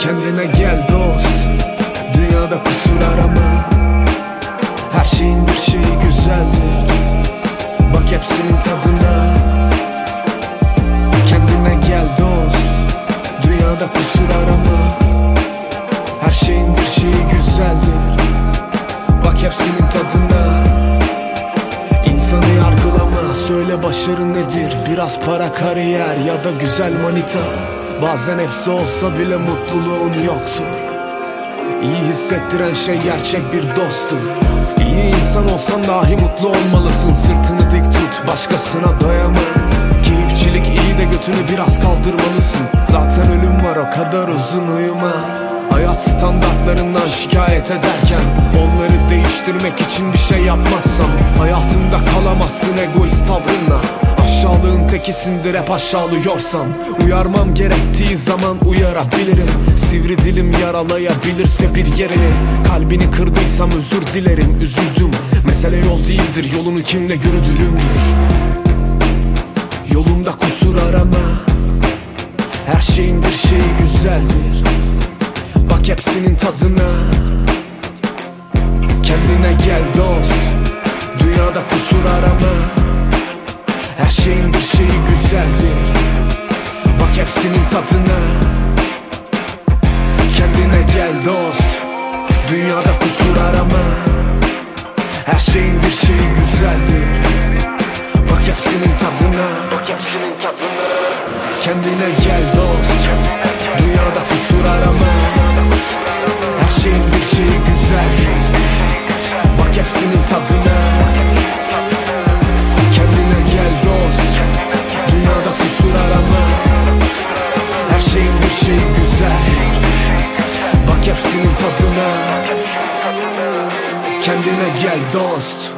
Kendine gel dost. Dünyada kusur arama. Her şeyin bir şeyi güzeldir. Bak hepsinin tadına. Kendine gel dost. Dünyada kusur arama. Her şeyin bir şeyi güzeldir. Bak hepsinin tadına. İnsanı yargılama. Söyle başarı nedir? Biraz para kariyer ya da güzel manita Bazen hepsi olsa bile mutluluğun yoktur. İyi hissettiren şey gerçek bir dosttur. İyi insan olsan dahi mutlu olmalısın. Sırtını dik tut başkasına dayama. Keyifçilik iyi de götünü biraz kaldırmalısın. Zaten ölüm var o kadar uzun uyuma. Hayat standartlarından şikayet ederken Onları değiştirmek için bir şey yapmazsam Hayatımda kalamazsın egoist tavrınla Aşağılığın tekisindir hep aşağılıyorsan. Uyarmam gerektiği zaman uyarabilirim. Sivri dilim yaralayabilirse bir yerini. Kalbini kırdıysam özür dilerim üzüldüm. Mesele yol değildir yolunu kimle yürüdüğümdür. Yolumda kusur arama. Her şeyin bir şeyi güzeldir. Bak hepsinin tadına. Kendine gel dost. Dünyada kusur arama hepsinin tadına Kendine gel dost. Dünyada kusur arama. Her şeyin bir şeyi güzeldir. Bak hepsinin tadına Bak hepsinin tadına Kendine gel dost şeyi güzeldir Bak hepsinin tadına. Kendine gel dost